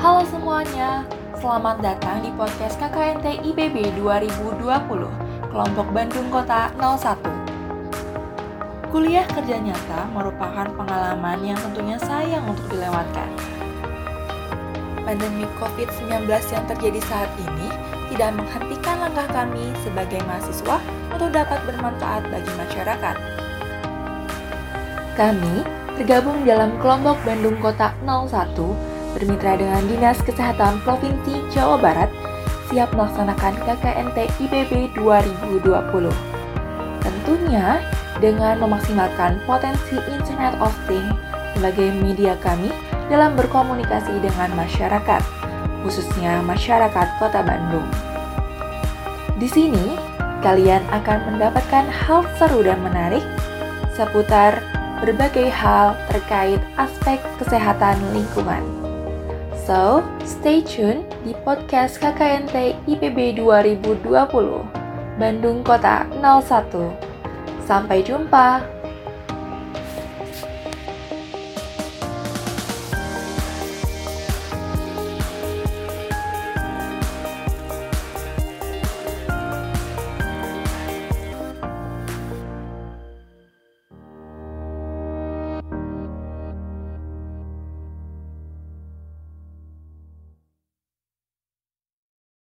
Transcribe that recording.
Halo semuanya, selamat datang di podcast KKNT IPB 2020, kelompok Bandung Kota 01. Kuliah kerja nyata merupakan pengalaman yang tentunya sayang untuk dilewatkan. Pandemi COVID-19 yang terjadi saat ini tidak menghentikan langkah kami sebagai mahasiswa untuk dapat bermanfaat bagi masyarakat. Kami tergabung dalam kelompok Bandung Kota 01 bermitra dengan Dinas Kesehatan Provinsi Jawa Barat siap melaksanakan KKNT IPB 2020. Tentunya dengan memaksimalkan potensi Internet of Things sebagai media kami dalam berkomunikasi dengan masyarakat, khususnya masyarakat Kota Bandung. Di sini, kalian akan mendapatkan hal seru dan menarik seputar berbagai hal terkait aspek kesehatan lingkungan. So, stay tune di podcast KKNT IPB 2020, Bandung Kota 01. Sampai jumpa!